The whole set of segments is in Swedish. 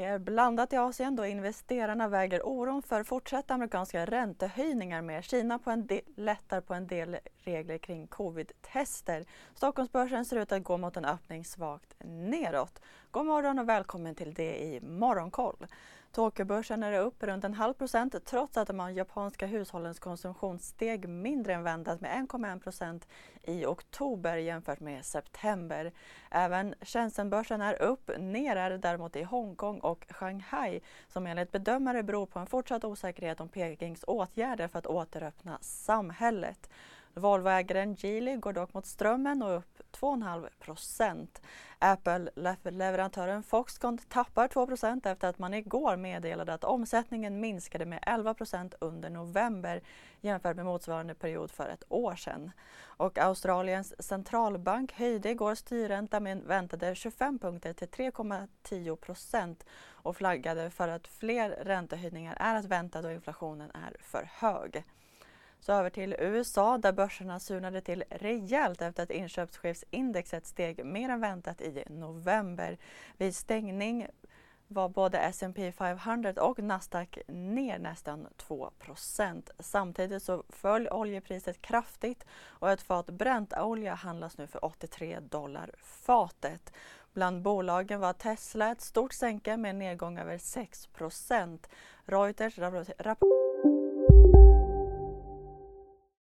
Det är blandat i Asien då investerarna väger oron för fortsatta amerikanska räntehöjningar med Kina på en del, lättar på en del regler kring covid-tester. Stockholmsbörsen ser ut att gå mot en öppning svagt neråt. God morgon och välkommen till det i Morgonkoll. Tokyobörsen är upp runt en halv procent trots att de japanska hushållens konsumtion steg mindre än väntat med 1,1 procent i oktober jämfört med september. Även Shenzhenbörsen är upp, ner är det däremot i Hongkong och Shanghai som enligt bedömare beror på en fortsatt osäkerhet om Pekings åtgärder för att återöppna samhället. Volvoägaren Geely går dock mot strömmen och upp 2,5 procent. Apple-leverantören Foxconn tappar 2 procent efter att man igår meddelade att omsättningen minskade med 11 procent under november jämfört med motsvarande period för ett år sedan. Och Australiens centralbank höjde igår styrräntan med väntade 25 punkter till 3,10 procent och flaggade för att fler räntehöjningar är att vänta då inflationen är för hög. Så över till USA där börserna surnade till rejält efter att inköpschefsindexet steg mer än väntat i november. Vid stängning var både S&P 500 och Nasdaq ner nästan 2% Samtidigt så föll oljepriset kraftigt och ett fat bräntolja handlas nu för 83 dollar fatet. Bland bolagen var Tesla ett stort sänke med en nedgång över 6% Reuters rapporterar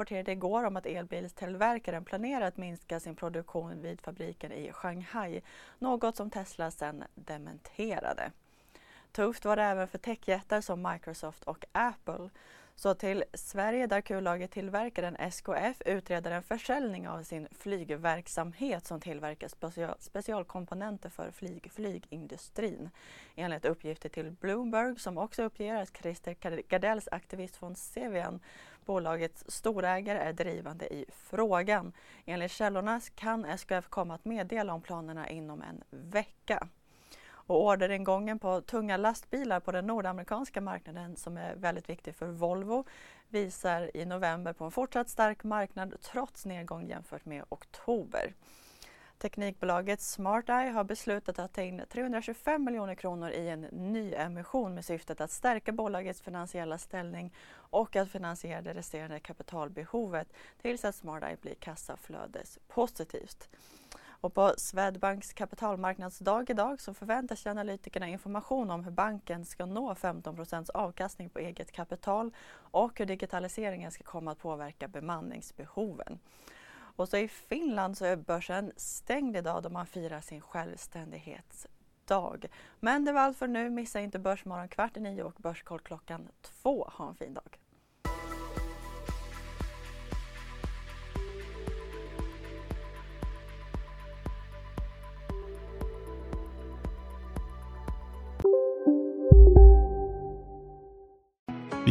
Rapporterade igår om att elbilstillverkaren planerar att minska sin produktion vid fabriken i Shanghai, något som Tesla sedan dementerade. Tufft var det även för techjättar som Microsoft och Apple. Så till Sverige där kullagertillverkaren SKF utreder en försäljning av sin flygverksamhet som tillverkar special specialkomponenter för flyg, flygindustrin. Enligt uppgifter till Bloomberg som också uppger att Christer Gardells aktivist från Cevian, bolagets storägare, är drivande i frågan. Enligt källorna kan SKF komma att meddela om planerna inom en vecka. Och orderingången på tunga lastbilar på den nordamerikanska marknaden som är väldigt viktig för Volvo visar i november på en fortsatt stark marknad trots nedgång jämfört med oktober. Teknikbolaget SmartEye har beslutat att ta in 325 miljoner kronor i en ny emission med syftet att stärka bolagets finansiella ställning och att finansiera det resterande kapitalbehovet tills att SmartEye blir kassaflödespositivt. Och på Swedbanks kapitalmarknadsdag idag så förväntar sig analytikerna information om hur banken ska nå 15% avkastning på eget kapital och hur digitaliseringen ska komma att påverka bemanningsbehoven. Och så i Finland så är börsen stängd idag då man firar sin självständighetsdag. Men det var allt för nu. Missa inte Börsmorgon kvart i nio och Börskoll klockan två. Ha en fin dag.